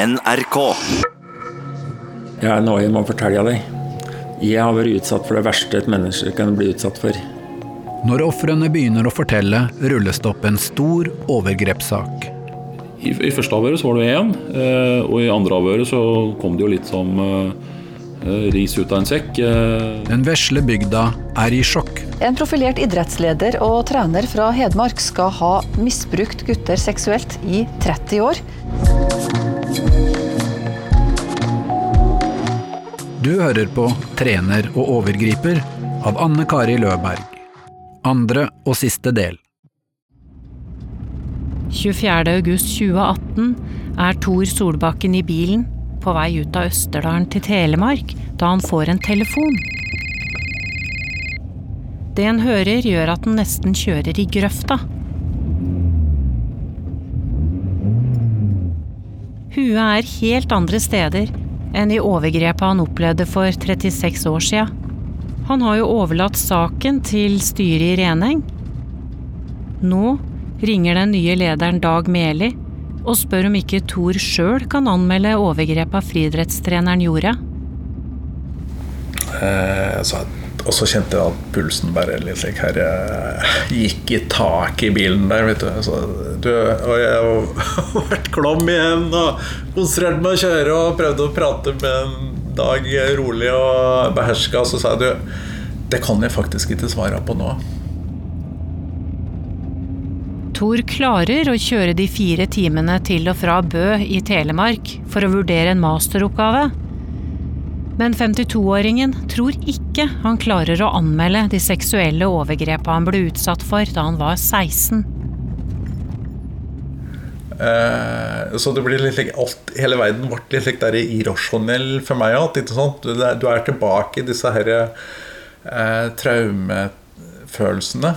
NRK. Ja, nå jeg må fortelle deg. Jeg har vært utsatt for det verste et menneske kan bli utsatt for. Når ofrene begynner å fortelle, rulles det opp en stor overgrepssak. I, I første avhøret så var det én, eh, og i andre avhøret så kom det jo litt som eh, ris ut av en sekk. Eh. Den vesle bygda er i sjokk. En profilert idrettsleder og trener fra Hedmark skal ha misbrukt gutter seksuelt i 30 år. Du hører på 'Trener og overgriper' av Anne Kari Løberg. Andre og siste del. 24.8.2018 er Tor Solbakken i bilen på vei ut av Østerdalen til Telemark da han får en telefon. Det en hører, gjør at han nesten kjører i grøfta. Huet er helt andre steder enn i overgrepet han opplevde for 36 år sia. Han har jo overlatt saken til styret i Reneng. Nå ringer den nye lederen Dag Meli og spør om ikke Thor sjøl kan anmelde overgrepet friidrettstreneren gjorde. Eh, så, og så kjente jeg at pulsen bare litt slik her eh, gikk i taket i bilen der, vet du. Så, du og jeg har vært klam igjen og konsentrert meg å kjøre og prøvde å prate med en Dag rolig og beherska. Så sa jeg du, det kan jeg faktisk ikke svare på nå. Thor klarer å kjøre de fire timene til og fra Bø i Telemark for å vurdere en masteroppgave. Men 52-åringen tror ikke han klarer å anmelde de seksuelle overgrepene han ble utsatt for da han var 16. Eh, så det blir litt like, alt, hele verden ble litt like der irrasjonell for meg igjen. Du er tilbake i disse her, eh, traumefølelsene.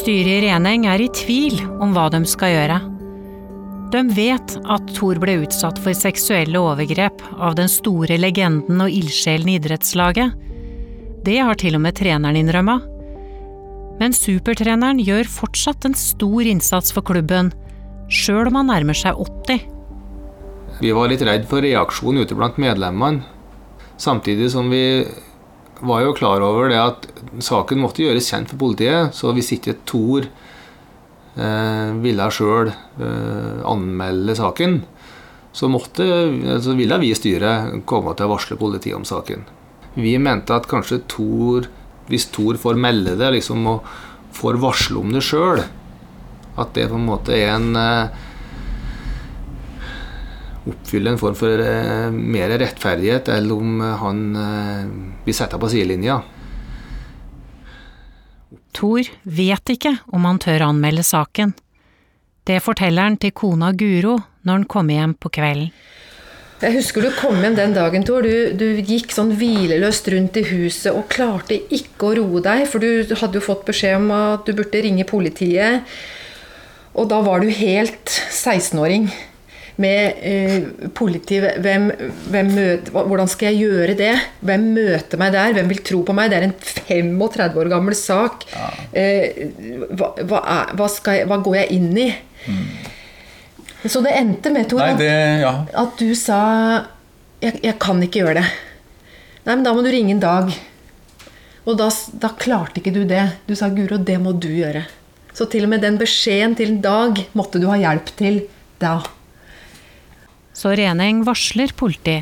Styret i Reneng er i tvil om hva de skal gjøre. De vet at Thor ble utsatt for seksuelle overgrep av den store legenden og ildsjelen i idrettslaget. Det har til og med treneren innrømma. Men supertreneren gjør fortsatt en stor innsats for klubben, sjøl om han nærmer seg 80. Vi var litt redd for reaksjon ute blant medlemmene, samtidig som vi var jo klar over det at saken måtte gjøres kjent for politiet. Så hvis ikke Tor eh, ville sjøl eh, anmelde saken, så, måtte, så ville vi i styret komme til å varsle politiet om saken. Vi mente at kanskje Tor, hvis Tor får melde det liksom, og får varsle om det sjøl, at det på en måte er en eh, oppfylle en form for eh, mer rettferdighet, eller om eh, han eh, blir satt på sidelinja. Thor vet ikke om han tør anmelde saken. Det forteller han til kona Guro når han kommer hjem på kvelden. Jeg husker du kom hjem den dagen, Tor. Du, du, gikk sånn hvileløst rundt i huset og klarte ikke å roe deg, for du hadde jo fått beskjed om at du burde ringe politiet. Og da var du helt 16-åring med eh, politi hvem, hvem møter, Hvordan skal jeg gjøre det? Hvem møter meg der? Hvem vil tro på meg? Det er en 35 år gammel sak. Ja. Eh, hva, hva, er, hva, jeg, hva, går jeg inn i? Mm. Så det endte med, Tor, ja. at du sa jeg, jeg, kan ikke gjøre det. Nei, men da må du ringe en dag. Og da, da klarte ikke du det. Du sa Guro, det må du gjøre. Så til og med den beskjeden til en dag måtte du ha hjelp til da så Reneng varsler politi,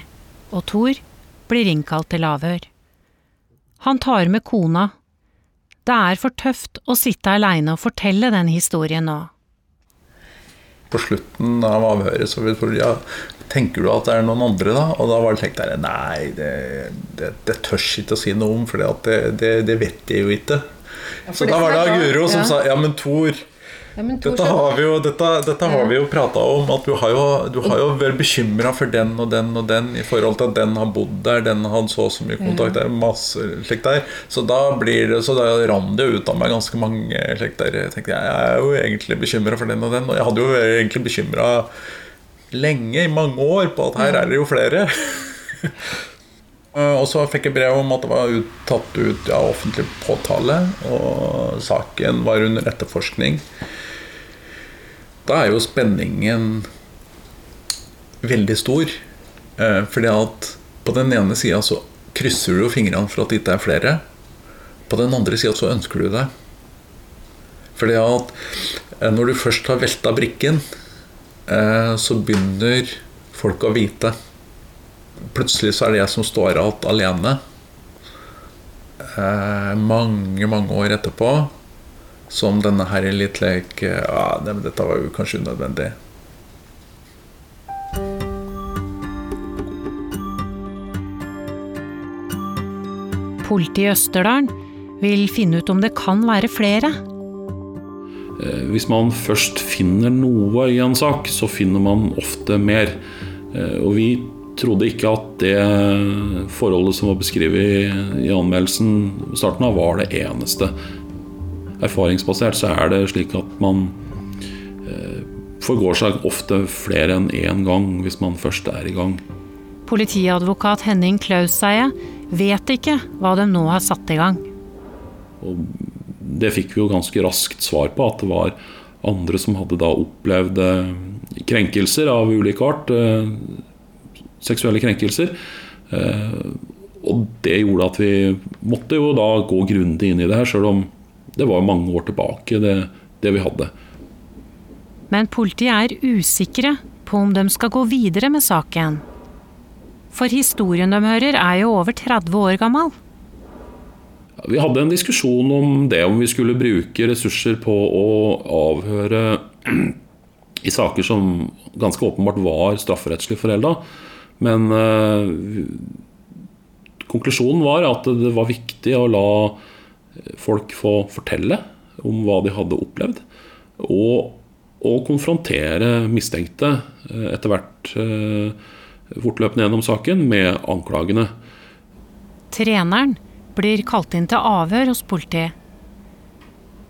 og Thor blir innkalt til avhør. Han tar med kona. Det er for tøft å sitte aleine og fortelle den historien nå. På slutten av avhøret så vil ja, tenker du at det er noen andre, da? Og da var det tenkt der, nei, det, det, det tørs ikke å si noe om, for det, det, det, vet jeg jo ikke. Ja, så da var det Guro som ja. sa ja, men Thor ja, dette, har vi jo, dette, dette har vi jo prata om. At du har jo, du har jo vært bekymra for den og den og den i forhold til at den har bodd der, den har så så mye kontakt der, masse slikt der. Så da blir det, så da rant det ut av meg ganske mange slikt der. Jeg tenkte jeg er jo egentlig bekymra for den og den. Og jeg hadde jo vært egentlig bekymra lenge, i mange år, på at her er det jo flere. Og så fikk jeg brev om at det var ut, tatt ut ja, offentlig påtale, og saken var under etterforskning. Da er jo spenningen veldig stor. Eh, fordi at på den ene sida så krysser du jo fingrene for at det ikke er flere. På den andre sida så ønsker du det. Fordi at eh, når du først har velta brikken, eh, så begynner folk å vite. Plutselig så er det jeg som står igjen alene. Mange, mange år etterpå. Som denne her er litt lek Ja, dette var jo kanskje unødvendig. Politiet i Østerdalen vil finne ut om det kan være flere. Eh, hvis man først finner noe i en sak, så finner man ofte mer. Eh, og vi trodde ikke at det forholdet som var beskrevet i anmeldelsen starten av, var det eneste. Erfaringsbasert så er det slik at man eh, forgår seg ofte flere enn én gang hvis man først er i gang. Politiadvokat Henning Klauseie vet ikke hva de nå har satt i gang. Og det fikk vi jo ganske raskt svar på, at det var andre som hadde da opplevd eh, krenkelser av ulik art. Seksuelle krenkelser. Eh, og det gjorde at vi måtte jo da gå grundig inn i det her, sjøl om det var mange år tilbake, det, det vi hadde. Men politiet er usikre på om de skal gå videre med saken. For historien de hører er jo over 30 år gammel. Vi hadde en diskusjon om det, om vi skulle bruke ressurser på å avhøre i saker som ganske åpenbart var strafferettslig forelda. Men øh, konklusjonen var at det var viktig å la folk få fortelle om hva de hadde opplevd. Og, og konfrontere mistenkte eh, etter hvert. Øh, fortløpende gjennom saken med anklagene. Treneren blir kalt inn til avhør hos politiet.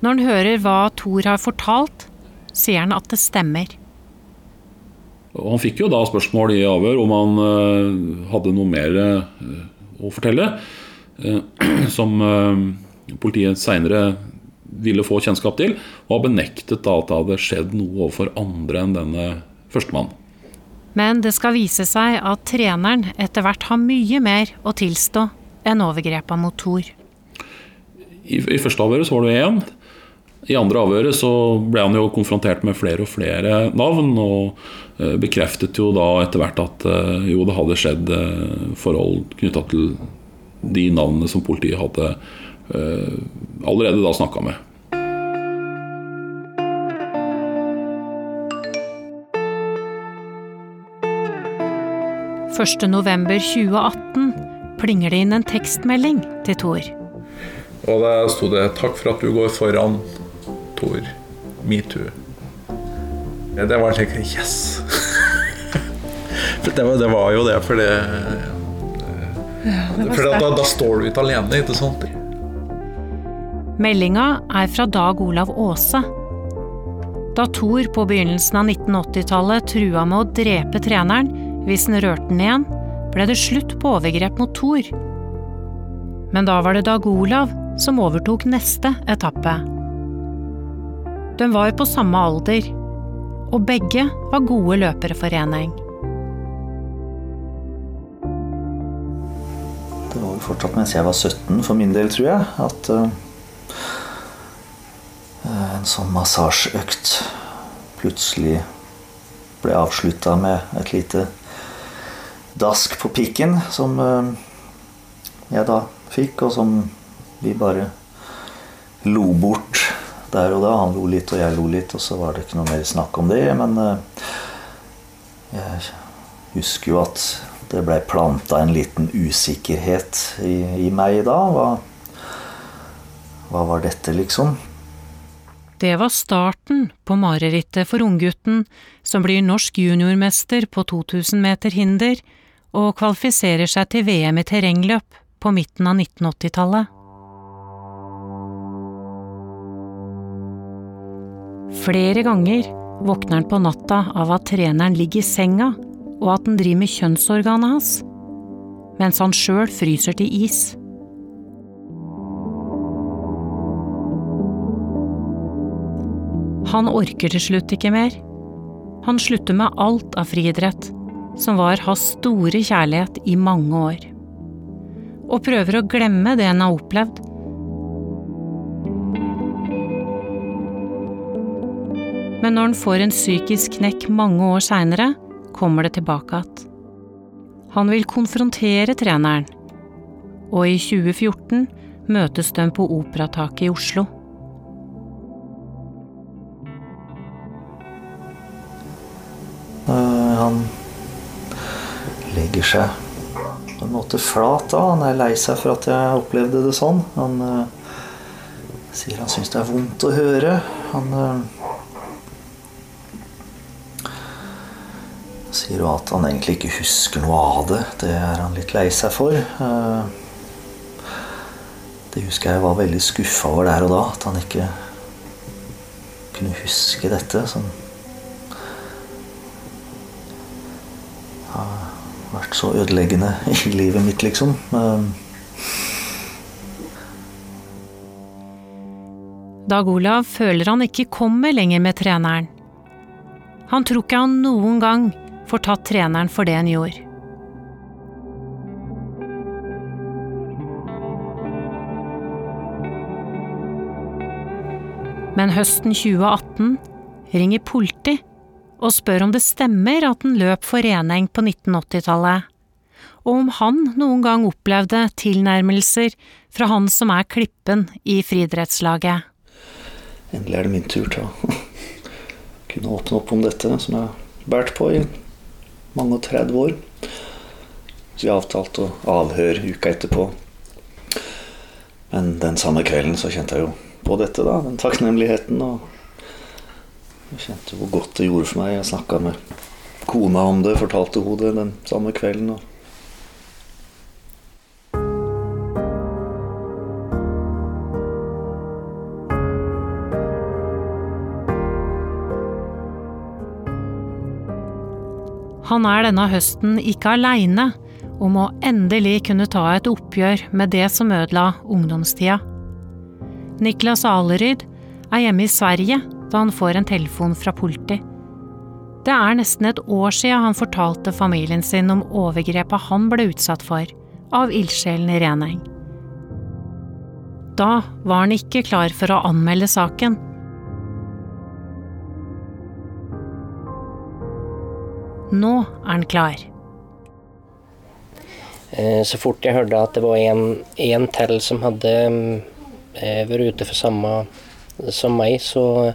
Når han hører hva Thor har fortalt, sier han at det stemmer. Og han fikk jo da spørsmål i avhør om han uh, hadde noe mer uh, å fortelle. Uh, som politiet seinere ville få kjennskap til, og har benektet da at det hadde skjedd noe overfor andre enn denne førstemann. Men det skal vise seg at treneren etter hvert har mye mer å tilstå enn overgrepa mot Thor. I, I, første avhøret så var det én. I andre avhøret så ble han jo konfrontert med flere og flere navn, og eh, bekreftet jo da etter hvert at eh, jo, det hadde skjedd eh, forhold knytta til de navnene som politiet hadde eh, allerede da snakka med. Første november 2018 plinger det inn en tekstmelding til Thor. Og der sto det 'Takk for at du går foran, Thor. Metoo'. Det var slik Yes! Det, var, det, var, jo det, for det, for da, da, står du ikke alene, ikke sant? Meldinga er fra Dag Olav Aase. Da Thor på begynnelsen av 1980-tallet trua med å drepe treneren, hvis han rørte den igjen, ble det slutt på overgrep mot Thor. Men da var det Dag Olav som overtok neste etappe. De var på samme alder, og begge var gode løpere for Reneng. Fortsatt mens jeg var 17 for min del, tror jeg, at uh, en sånn massasjeøkt plutselig ble avslutta med et lite dask på pikken som uh, jeg da fikk, og som vi bare lo bort der og da. Han lo litt, og jeg lo litt, og så var det ikke noe mer snakk om det. Men uh, jeg husker jo at det ble planta en liten usikkerhet i, i meg da. Hva, hva var dette, liksom? Det var starten på marerittet for unggutten som blir norsk juniormester på 2000 meter hinder og kvalifiserer seg til VM i terrengløp på midten av 1980-tallet. Flere ganger våkner han på natta av at treneren ligger i senga, og at han driver med kjønnsorganet hans. mens han sjøl fryser til is. Han orker til slutt ikke mer. Han slutter med alt av friidrett, som var hans store kjærlighet i mange år. Og prøver å glemme det han har opplevd. Men når han får en psykisk knekk mange år seinere, kommer det tilbake igjen. Han vil konfrontere treneren, og i 2014 møtes de på Operataket i Oslo. Eh, han legger seg på en måte flat da. Han er lei seg for at jeg opplevde det sånn. Han uh, sier han syns det er vondt å høre. Han sier jo at han egentlig ikke husker noe av det. Det er han litt lei seg for. Uh, det husker jeg var veldig skuffa over der og da. At han ikke kunne huske dette. Sånn vært så ødeleggende i livet mitt, liksom. Dag Olav føler han ikke kommer lenger med treneren. Han tror ikke han noen gang får tatt treneren for det han gjorde. Men høsten 2018 ringer politi og spør om det stemmer at han løp for Reneng på 1980-tallet, og om han noen gang opplevde tilnærmelser fra han som er klippen i friidrettslaget. Endelig er det min tur til å kunne åpne opp om dette, som jeg har båret på i mange og 30 år. Så vi avtalte å avhøre uka etterpå. Men den samme kvelden så kjente jeg jo på dette, da. Den takknemligheten. og jeg kjente hvor godt det gjorde for meg. Jeg snakka med kona om det, fortalte hun det den samme kvelden. Og Han er denne høsten ikke aleine om å endelig kunne ta et oppgjør med det som ødela ungdomstida. Niklas Aleryd er hjemme i Sverige da han får en telefon fra politi. Det er nesten et år siden han fortalte familien sin om overgrepet han ble utsatt for av ildsjelen Reneng. Da var han ikke klar for å anmelde saken. Nå er han klar. Eh, så fort jeg hørte at det var en, en til som hadde eh, vært ute for samme som meg, så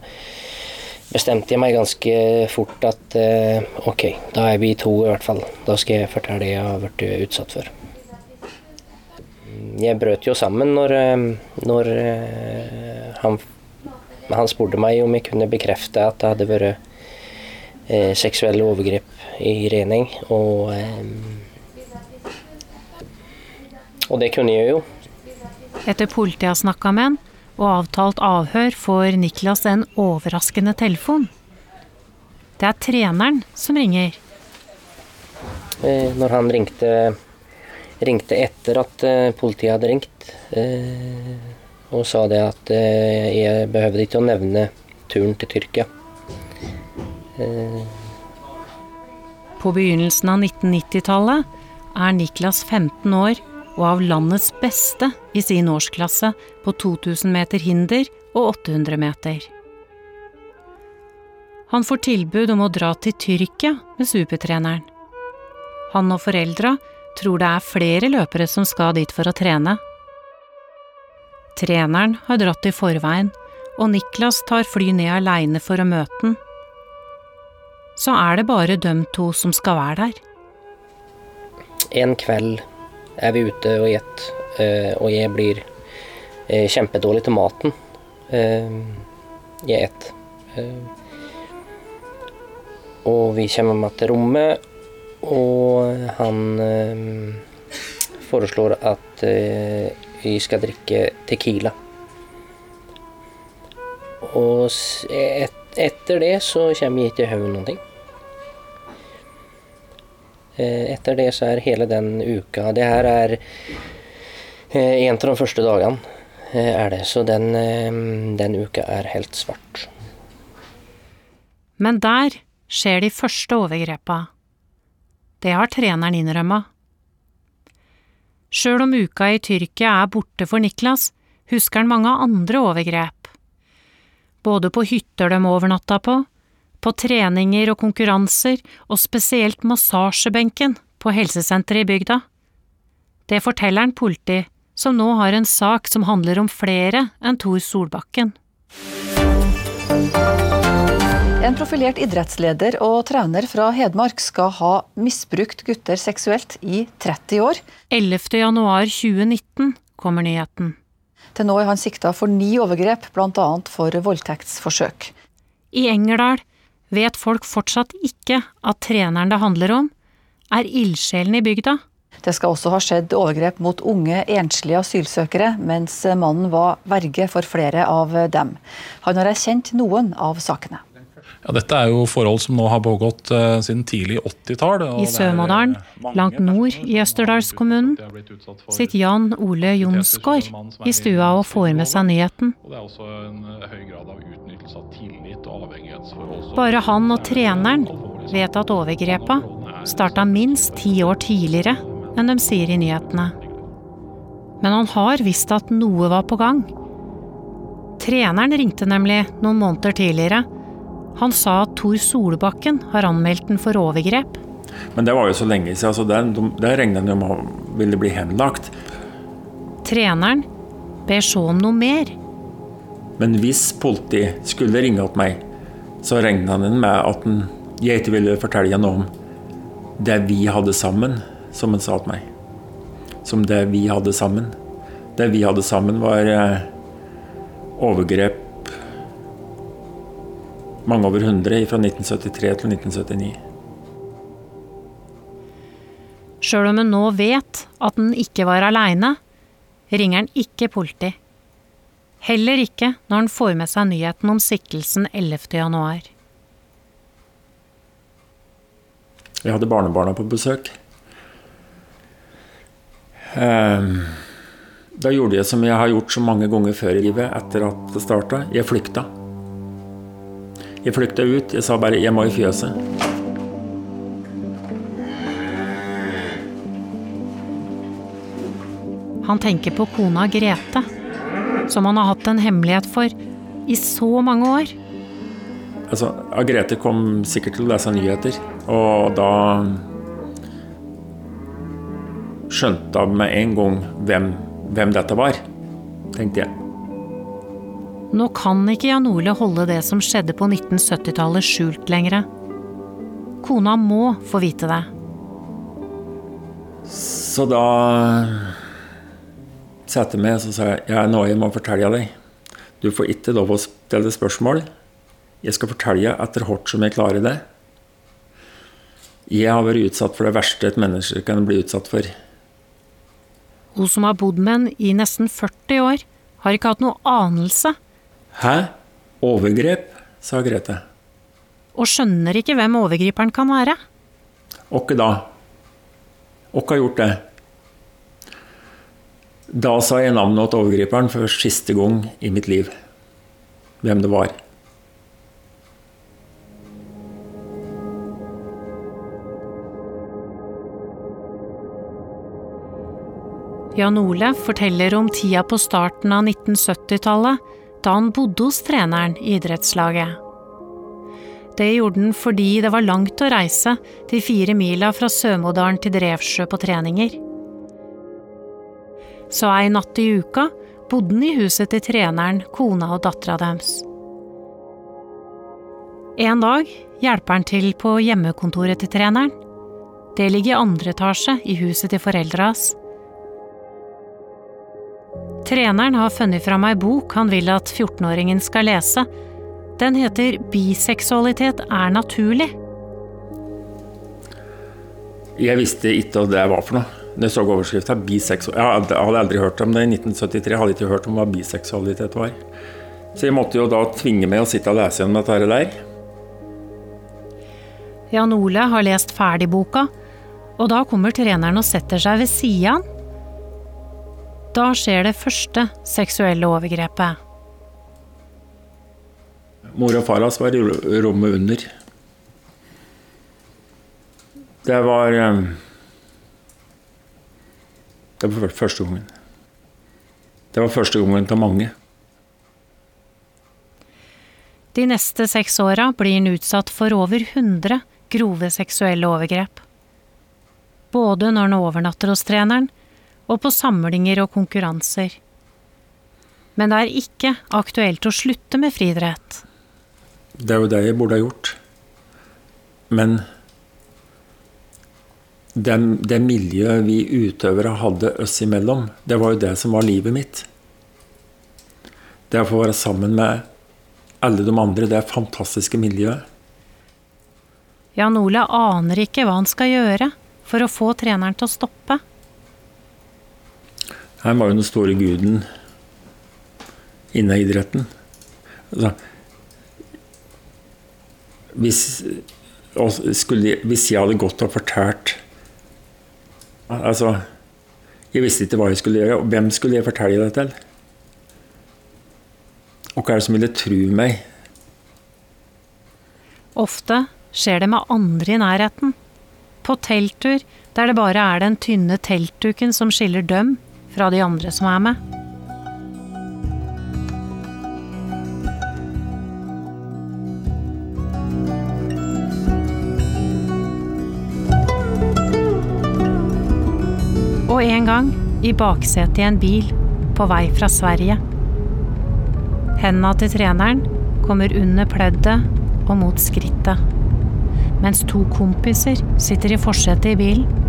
bestemte jeg meg ganske fort at eh, ok, da er vi to i hvert fall. Da skal jeg fortelle det jeg har blitt utsatt for. Jeg brøt jo sammen når, når han, han, spurte meg om jeg kunne bekrefte at det hadde vært seksuelle overgrep i Rening. Og, eh, og det kunne jeg jo. Etter politiet har snakka med han, og avtalt avhør får Niklas en overraskende telefon. Det er treneren som ringer. Eh, når han ringte, ringte etter at eh, politiet hadde ringt, eh, og sa det at jeg behøvde ikke å nevne turen til Tyrkia. På begynnelsen av 1990-tallet er Niklas 15 år og av landets beste i sin årsklasse på 2000 meter hinder og 800 meter. Han får tilbud om å dra til Tyrkia med supertreneren. Han og foreldra tror det er flere løpere som skal dit for å trene. Treneren har dratt i forveien, og Niklas tar fly ned aleine for å møte den. Så er det bare dem to som skal være der. En kveld er vi ute og et, eh, og jeg blir eh, kjempedårlig til maten. Eh, jeg et. Og vi kommer med til rommet, og han foreslår at vi skal drikke Tequila. Og etter det så kommer jeg ikke i hodet noen ting. Eh, etter det så er hele den uka Det her er eh, en av de første dagene. Eh, er det, Så den, den uka er helt svart. Men der skjer de første overgrepa. Det har treneren innrømma. Sjøl om uka i Tyrkia er borte for Niklas, husker han mange andre overgrep. Både på hytter de overnatta på, på treninger og konkurranser, og spesielt massasjebenken på helsesenteret i bygda. Det forteller en politi, som nå har en sak som handler om flere enn Tor Solbakken. En profilert idrettsleder og trener fra Hedmark skal ha misbrukt gutter seksuelt i 30 år. 11. januar 2019 kommer nyheten. Til nå er han sikta for ni overgrep, bl.a. for voldtektsforsøk. I Engerdal vet folk fortsatt ikke at treneren det handler om, er ildsjelen i bygda. Det skal også ha skjedd overgrep mot unge enslige asylsøkere, mens mannen var verge for flere av dem. Han har erkjent noen av sakene. Ja, dette er jo forhold som nå har pågått uh, siden tidlig 80-tall. I Sømådalen, langt nord i Østerdalskommunen, sitter Jan Ole Jonsgaard i stua og får med seg nyheten. Avhengighetsforhold. Bare han og treneren vet at overgrepa starta minst ti år tidligere enn de sier i nyhetene. Men han har visst at noe var på gang. Treneren ringte nemlig noen måneder tidligere han sa at Tor Solbakken har anmeldt den for overgrep. Men det var jo så lenge siden, så det, det regnet han med ville bli henlagt. Treneren ber så om noe mer. Men hvis politiet skulle ringe opp meg, så regnet han med at jeg ikke ville fortelle noe om det vi hadde sammen, som han sa til meg. Som det vi hadde sammen. Det vi hadde sammen, var eh, overgrep mange over 100 fra 1973 til 1979. Sjøl om hun nå vet at den ikke var aleine, ringer han ikke politi. Heller ikke når han får med seg nyheten om siktelsen 11. januar. Jeg hadde barnebarna på besøk. Ehm, da gjorde jeg som jeg har gjort så mange ganger før i livet etter at det starta. Jeg flykta. Jeg flykta ut. Jeg sa bare 'jeg må i fjøset'. Han tenker på kona Grete, som han har hatt en hemmelighet for i så mange år. Altså, Grete kom sikkert til å lese nyheter, og da skjønte hun med en gang hvem, hvem dette var, tenkte jeg. Nå kan ikke Jan Ole holde det som skjedde på 1970-tallet skjult lenger. Kona må få vite det. Så da satte jeg meg og sa jeg, er noe jeg må fortelle deg. Du får ikke lov å stille spørsmål. Jeg skal fortelle etter hvert som jeg klarer det. Jeg har vært utsatt for det verste et menneske kan bli utsatt for. Hun som har bodd med en i nesten 40 år, har ikke hatt noe anelse Hæ? Overgrep? sa Grete. Og skjønner ikke hvem overgriperen kan være. Åkke da? Åkke har gjort det? Da sa jeg navnet til overgriperen for siste gang i mitt liv. Hvem det var. Jan Ole forteller om tida på starten av 1970-tallet da han bodde hos treneren i idrettslaget. Det gjorde han fordi det var langt å reise de fire mila fra Sømodalen til Drevsjø på treninger. Så ei natt i uka bodde han i huset til treneren, kona og dattera deres. En dag hjelper han til på hjemmekontoret til treneren. Det ligger i andre etasje i huset til foreldra hans. Treneren har funnet fram ei bok han vil at 14-åringen skal lese. Den heter Biseksualitet er naturlig. Jeg visste ikke hva det var for noe. Når jeg så overskrifta biseksual... Jeg hadde aldri hørt om det i 1973. Jeg hadde ikke hørt om hva biseksualitet var. Så jeg måtte jo da tvinge meg å sitte og lese gjennom dette der. Jan Ole har lest ferdig boka, Og da kommer treneren og setter seg ved sida av han. Da skjer det første seksuelle overgrepet. Mor og far hans var i rommet under. Det var eh, Det var første gangen. Det var første gangen til mange. De neste seks åra blir han utsatt for over 100 grove seksuelle overgrep. Både når han overnatter hos treneren, og på samlinger og konkurranser. Men det er ikke aktuelt å slutte med friidrett. Det er jo det jeg burde ha gjort. Men det, det miljøet vi utøvere hadde oss imellom, det var jo det som var livet mitt. Det å få være sammen med alle de andre, det fantastiske miljøet. Jan Ole aner ikke hva han skal gjøre for å få treneren til å stoppe. Han var jo den store guden innen idretten. Altså, hvis, skulle, hvis, jeg hadde gått og fortalt Altså, jeg visste ikke hva jeg skulle gjøre. Og hvem skulle jeg fortelle det til? Og hva er det som ville tro meg? Ofte skjer det med andre i nærheten. På telttur, der det bare er den tynne teltduken som skiller dem fra de andre som er med. Og en gang i baksetet i en bil på vei fra Sverige. Henda til treneren kommer under pleddet og mot skrittet, mens to kompiser sitter i forsetet i bilen.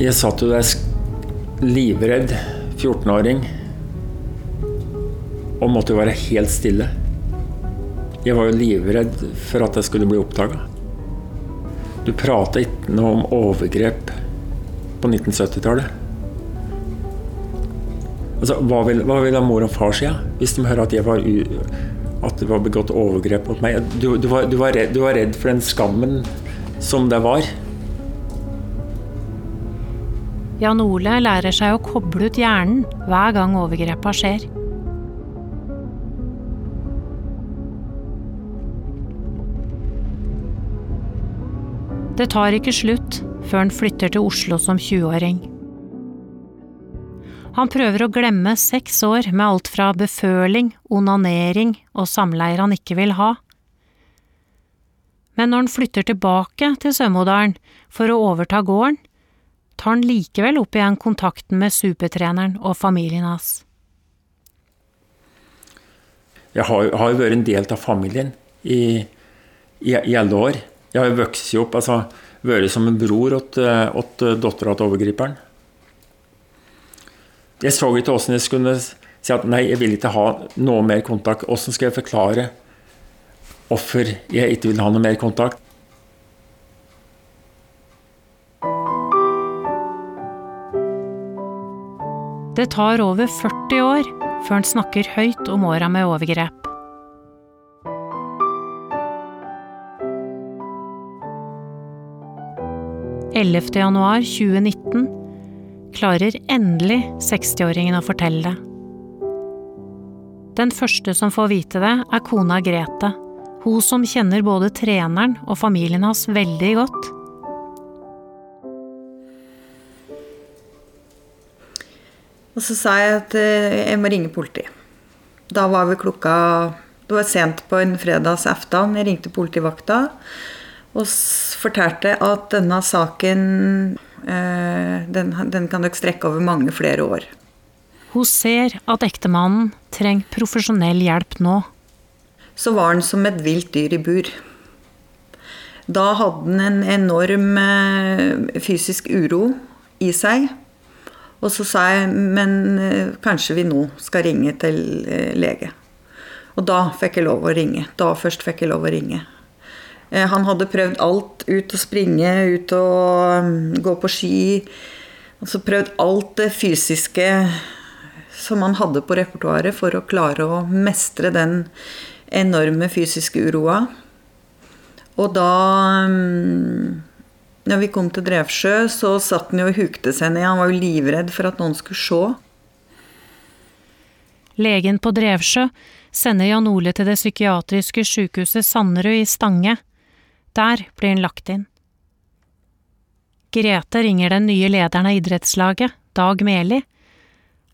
Jeg satt jo der livredd 14-åring og måtte jo være helt stille. Jeg var jo livredd for at jeg skulle bli oppdaga. Du prata ikke noe om overgrep på 1970-tallet. Altså, hva vil, hva vil mor og far si ja? hvis de hører at, var at det var begått overgrep mot meg? Du, du, var, du, var redd, du var redd for den skammen som det var. Jan Ole lærer seg å koble ut hjernen hver gang overgrepa skjer. Det tar ikke slutt før han flytter til Oslo som 20-åring. Han prøver å glemme seks år med alt fra beføling, onanering og samleier han ikke vil ha. Men når han flytter tilbake til Sømådalen for å overta gården, tar han likevel opp igjen kontakten med supertreneren og familien hans. Jeg har, jo vært en del av familien i, i, i alle år. Jeg har jo vokst opp, altså vært som en bror til dattera til overgriperen. Jeg så ikke åssen jeg skulle si at nei, jeg vil ikke ha noe mer kontakt. Åssen skal jeg forklare hvorfor jeg ikke vil ha noe mer kontakt? Det tar over 40 år før han snakker høyt om åra med overgrep. «11. januar 2019 klarer endelig 60-åringen å fortelle det. Den første som får vite det, er kona Grete, hun som kjenner både treneren og familien hans veldig godt. Og så sa jeg at eh, jeg må ringe politiet. Da var vi klokka Det var sent på en fredags aften. Jeg ringte politivakta og fortalte at denne saken eh, den, den kan dere strekke over mange flere år. Hun ser at ektemannen trenger profesjonell hjelp nå. Så var han som et vilt dyr i bur. Da hadde han en enorm eh, fysisk uro i seg. Og så sa jeg men eh, kanskje vi nå skal ringe til eh, lege. Og da fikk jeg lov å ringe. Da først fikk jeg lov å ringe. Eh, han hadde prøvd alt. Ut å springe, ut å mm, gå på ski. Altså prøvd alt det fysiske som han hadde på repertoaret for å klare å mestre den enorme fysiske uroa. Og da mm, når vi kom til Drevsjø, så satt han jo og hukte seg ned. Han var jo livredd for at noen skulle se. Legen på Drevsjø sender Jan Ole til det psykiatriske sykehuset Sanderud i Stange. Der blir han lagt inn. Grete ringer den nye lederen av idrettslaget, Dag Meli.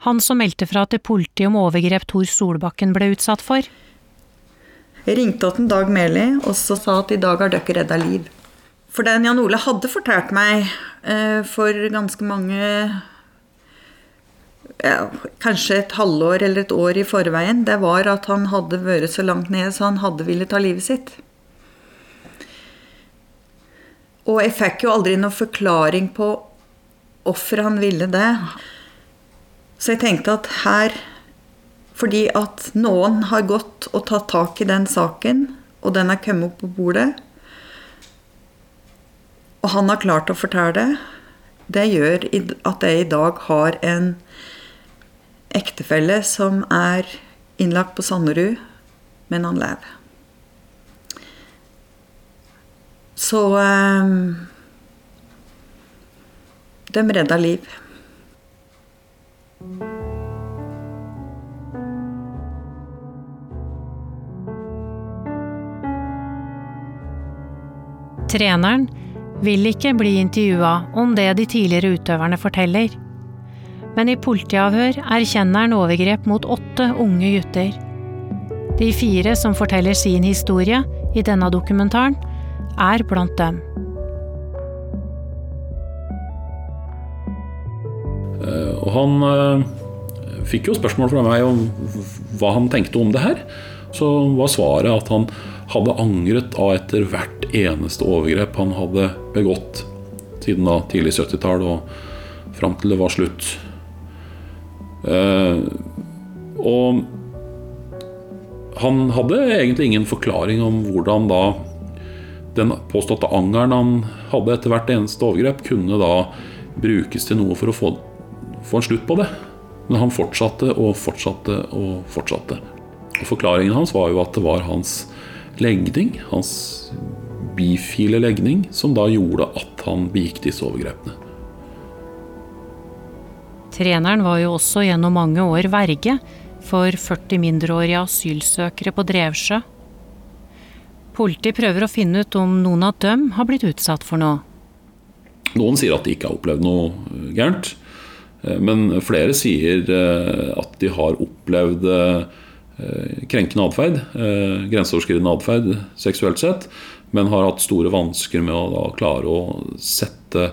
Han som meldte fra til politiet om overgrep Tor Solbakken ble utsatt for. Jeg ringte til Dag Meli og så sa at i dag har dere redda liv. For den Jan Ole hadde fortalt meg eh, for ganske mange ja, Kanskje et halvår eller et år i forveien, det var at han hadde vært så langt nede så han hadde villet ta livet sitt. Og jeg fikk jo aldri noen forklaring på hvorfor han ville det. Så jeg tenkte at her Fordi at noen har gått og tatt tak i den saken, og den er kommet opp på bordet, og han har klart å fortelle det, gjør at jeg i dag har en ektefelle som er innlagt på Sanderud, men han lever. Så eh, De redda liv. Treneren vil ikke bli intervjua om det de tidligere utøverne forteller. Men i politiavhør erkjenner han overgrep mot åtte unge gutter. De fire som forteller sin historie i denne dokumentaren, er blant dem. Eh, og han eh, fikk jo spørsmål fra meg om hva han tenkte om det her. Så var svaret at han hadde angret av etter hvert eneste overgrep han hadde begått siden da tidlig 70-tall og fram til det var slutt. Eh, og han hadde egentlig ingen forklaring om hvordan da den påståtte angeren han hadde etter hvert eneste overgrep, kunne da brukes til noe for å få, få en slutt på det. Men han fortsatte og fortsatte og fortsatte. Og Forklaringen hans var jo at det var hans legning, hans bifile legning, som da gjorde at han begikk disse overgrepene. Treneren var jo også gjennom mange år verge for 40 mindreårige asylsøkere på Drevsjø. Politiet prøver å finne ut om noen av dem har blitt utsatt for noe. Noen sier at de ikke har opplevd noe eh, gærent. Eh, men flere sier eh, at de har opplevd krenkende atferd, grenseoverskridende atferd seksuelt sett, men har hatt store vansker med å klare å sette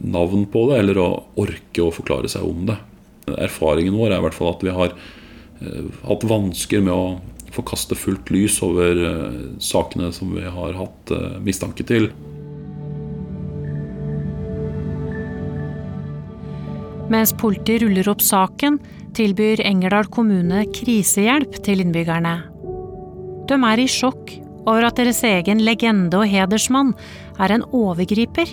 navn på det, eller å orke å forklare seg om det. Erfaringen vår er i hvert fall at vi har hatt vansker med å få kaste fullt lys over sakene som vi har hatt mistanke til. Mens politiet ruller opp saken, tilbyr Engerdal kommune krisehjelp til innbyggerne. De er i sjokk over at deres egen legende og hedersmann er en overgriper.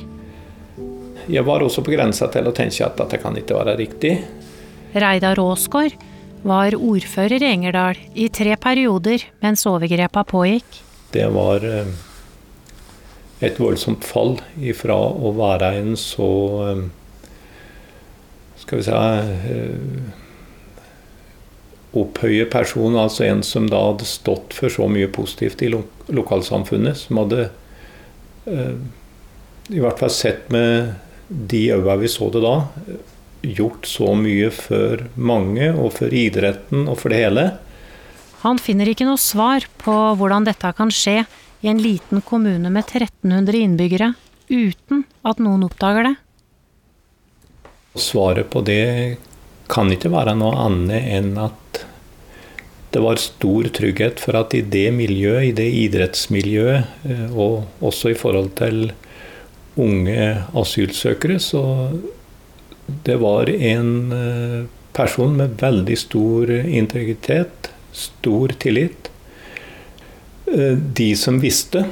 Jeg var også på grensa til å tenke at dette kan ikke være riktig. Reidar Aasgaard var ordfører i Engerdal i tre perioder mens overgrepa pågikk. Det var eh, et voldsomt fall ifra å være en så eh, skal vi si eh, opphøye person, altså en som da hadde stått for så mye positivt i lo lokalsamfunnet, som hadde eh, i hvert fall sett med de øynene vi så det da, gjort så mye for mange og for idretten og for det hele. Han finner ikke noe svar på hvordan dette kan skje i en liten kommune med 1300 innbyggere uten at noen oppdager det. Svaret på det kan ikke være noe annet enn at det var stor trygghet for at i det miljøet, i det idrettsmiljøet, eh, og også i forhold til unge asylsøkere, så det var en eh, person med veldig stor integritet, stor tillit. Eh, de som visste,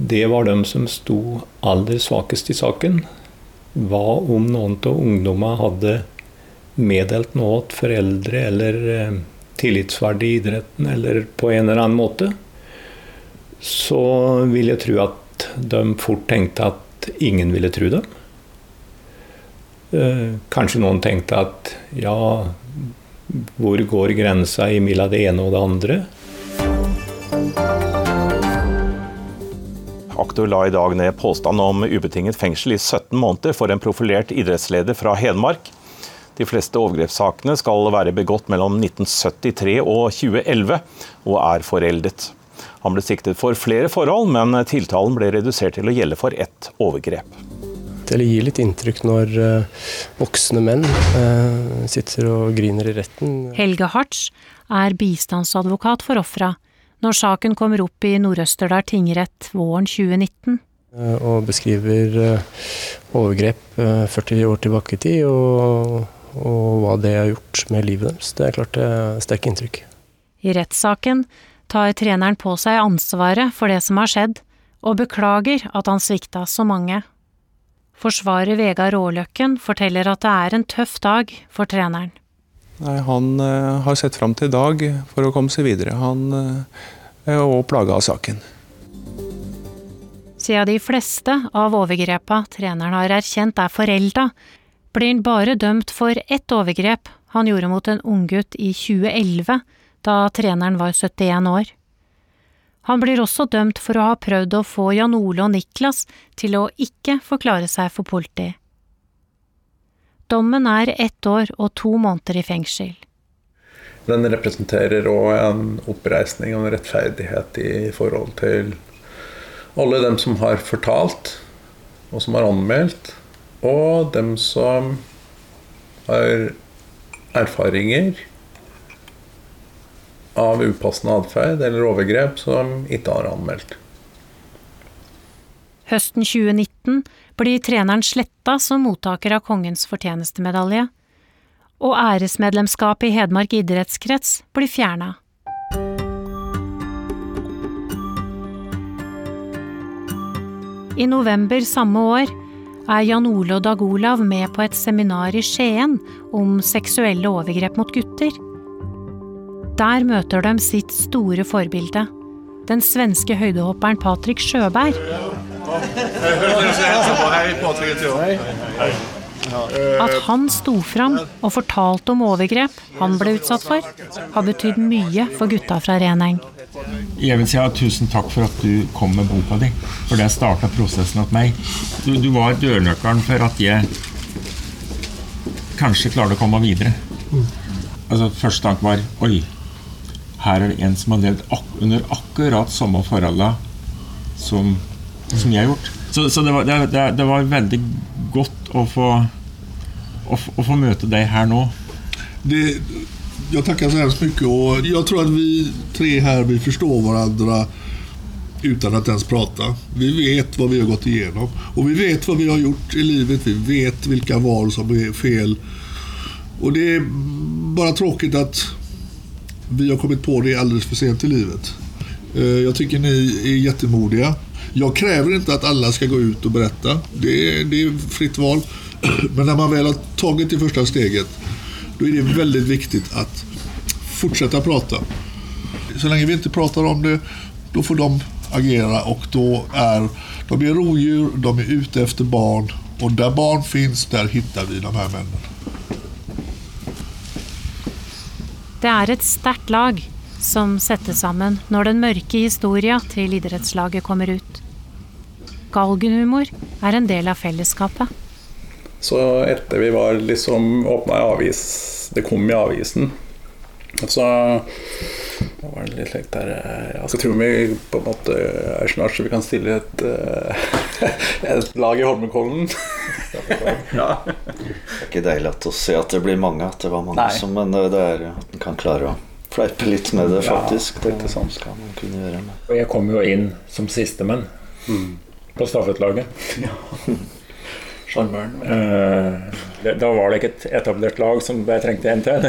det var de som sto aller svakest i saken hva om noen av ungdommene hadde meddelt noe til foreldre eller tillitsverdige i idretten eller på en eller annen måte, så vil jeg tro at de fort tenkte at ingen ville tro dem. Eh, kanskje noen tenkte at ja, hvor går grensa mellom det ene og det andre? Aktor la i dag ned påstand om ubetinget fengsel i 17 måneder for en profilert idrettsleder fra Hedmark. De fleste overgrepssakene skal være begått mellom 1973 og 2011, og er foreldet. Han ble siktet for flere forhold, men tiltalen ble redusert til å gjelde for ett overgrep. Det gir litt inntrykk når uh, voksne menn uh, sitter og griner i retten. Helge Hartz er bistandsadvokat for ofra når saken kommer opp i Nord-Østerdal tingrett våren 2019. Uh, og beskriver overgrep 40 år tilbake i tid, og, og hva det har gjort med livet deres. Det er klart det er sterke inntrykk. I rettssaken tar treneren på seg ansvaret for det som har skjedd, og beklager at han svikta så mange. Forsvarer Vegard Råløkken forteller at det er en tøff dag for treneren. Nei, han uh, har sett fram til i dag for å komme seg videre. Han uh, er også plaga av saken. Siden de fleste av overgrepa treneren har erkjent er forelda, blir han bare dømt for ett overgrep han gjorde mot en unggutt i 2011, da treneren var 71 år. Han blir også dømt for å ha prøvd å få Jan Ole og Niklas til å ikke forklare seg for politi. Dommen er ett år og to måneder i fengsel. Den representerer òg en oppreisning og en rettferdighet i forhold til alle dem som har fortalt, og som har anmeldt, og dem som har erfaringer av upassende atferd eller overgrep som ikke har anmeldt. Høsten 2019 blir treneren sletta som mottaker av Kongens fortjenestemedalje, og æresmedlemskapet i Hedmark idrettskrets blir fjerna. I november samme år er Jan Ole og Dag Olav med på et seminar i Skien om seksuelle overgrep mot gutter. Der møter de sitt store forbilde, den svenske høydehopperen Patrik Sjøberg. At han sto fram og fortalte om overgrep han ble utsatt for, har betydd mye for gutta fra Reneng. Jeg vil si ja, Tusen takk for at du kom med boka di, for det starta prosessen hos meg. Du, du var dørnøkkelen for at jeg kanskje klarte å komme videre. Altså, Første tanke var oi, her er det en som har levd ak under akkurat samme forholdene som, som jeg har gjort. Så, så det, var, det, det, var, veldig godt å få, å, å få møte deg her nå. Det, jeg takker så hemskt mye. Og jeg tror at vi tre her vil forstå hverandre uten att ens prate. Vi vet hva vi har gått igjennom. Og vi vet hva vi har gjort i livet. Vi vet hvilke val som er fel. Og det er bare tråkig at vi har kommit på det alldeles för sent i livet. Eh, jag tycker ni är jättemodiga. Jag kräver inte att alla ska gå ut och berätta. Det är, det är fritt val. Men när man väl har tagit det första steget, då är det väldigt viktigt att fortsätta prata. Så länge vi inte pratar om det, då får de agera och då är de är rovdjur, de är ute efter barn och där barn finns, där hittar vi de här männen. Det er et sterkt lag som settes sammen når den mørke historia til idrettslaget kommer ut. Galgenhumor er en del av fellesskapet. Så etter vi var liksom åpna i avis Det kom i avisen. Så var det litt lekt der Jeg tror vi på en måte er snart så vi kan stille et, eh, et lag i Holmenkollen. ja. Det er ikke deilig å se at det blir mange, at det var mange Nei. som Men det er at en kan klare å fleipe litt med det, faktisk. Ja, det er ikke skal man kunne gjøre. Med. Og jeg kom jo inn som sistemann Mm. på stafettlaget. Sjarmøren. Eh, da var det ikke et etablert lag som jeg trengte en til.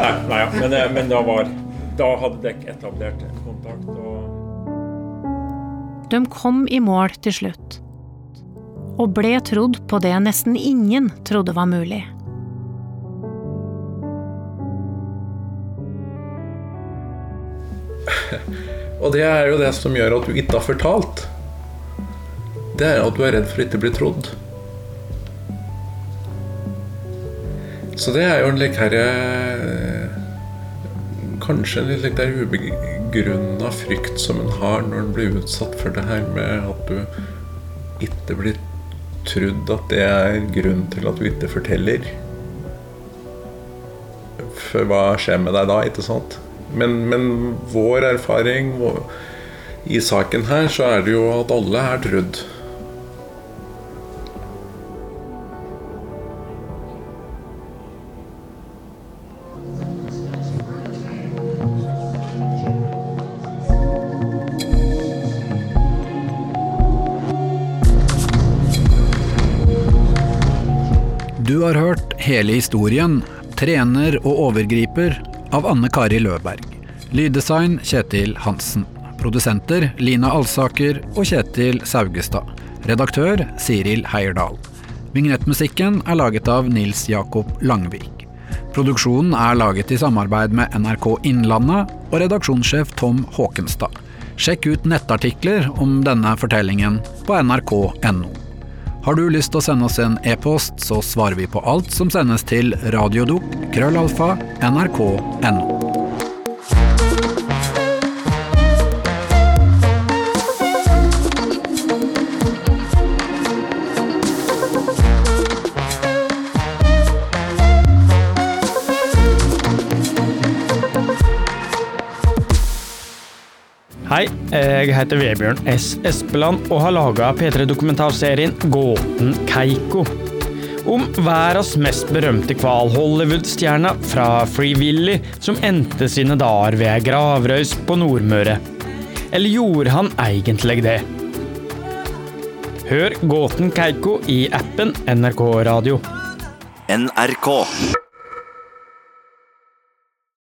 nei, nei, ja. men, eh, men da, var, da hadde dere etablert kontakt. Og De kom i mål til slutt. Og ble trodd på det nesten ingen trodde var mulig. Og det er jo det som gjør at du ikke har fortalt. Det er at du er redd for ikke å bli trodd. Så det er jo en like her eh, Kanskje en litt der ubegrunna frykt som en har når en blir utsatt for det her med at du ikke blir trodd at det er grunn til at du ikke forteller. For hva skjer med deg da, ikke sant? Men, men vår erfaring vår, i saken her, så er det jo at alle er trudd. Har hørt hele historien 'Trener og overgriper' av Anne Kari Løberg. Lyddesign Kjetil Hansen. Produsenter Lina Alsaker og Kjetil Saugestad. Redaktør Siril Heierdal. Vignettmusikken er laget av Nils Jakob Langvik. Produksjonen er laget i samarbeid med NRK Innlandet og redaksjonssjef Tom Håkenstad. Sjekk ut nettartikler om denne fortellingen på nrk.no. Har du lyst til å sende oss en e-post, så svarer vi på alt som sendes til radiodok Hei, jeg heter Vebjørn S. Espeland og har laga P3-dokumentarserien Gåten Keiko. Om verdens mest berømte hval, Hollywood-stjerna fra Free Willy, som endte sine dager ved ei gravrøys på Nordmøre. Eller gjorde han egentlig det? Hør Gåten Keiko i appen NRK Radio. NRK.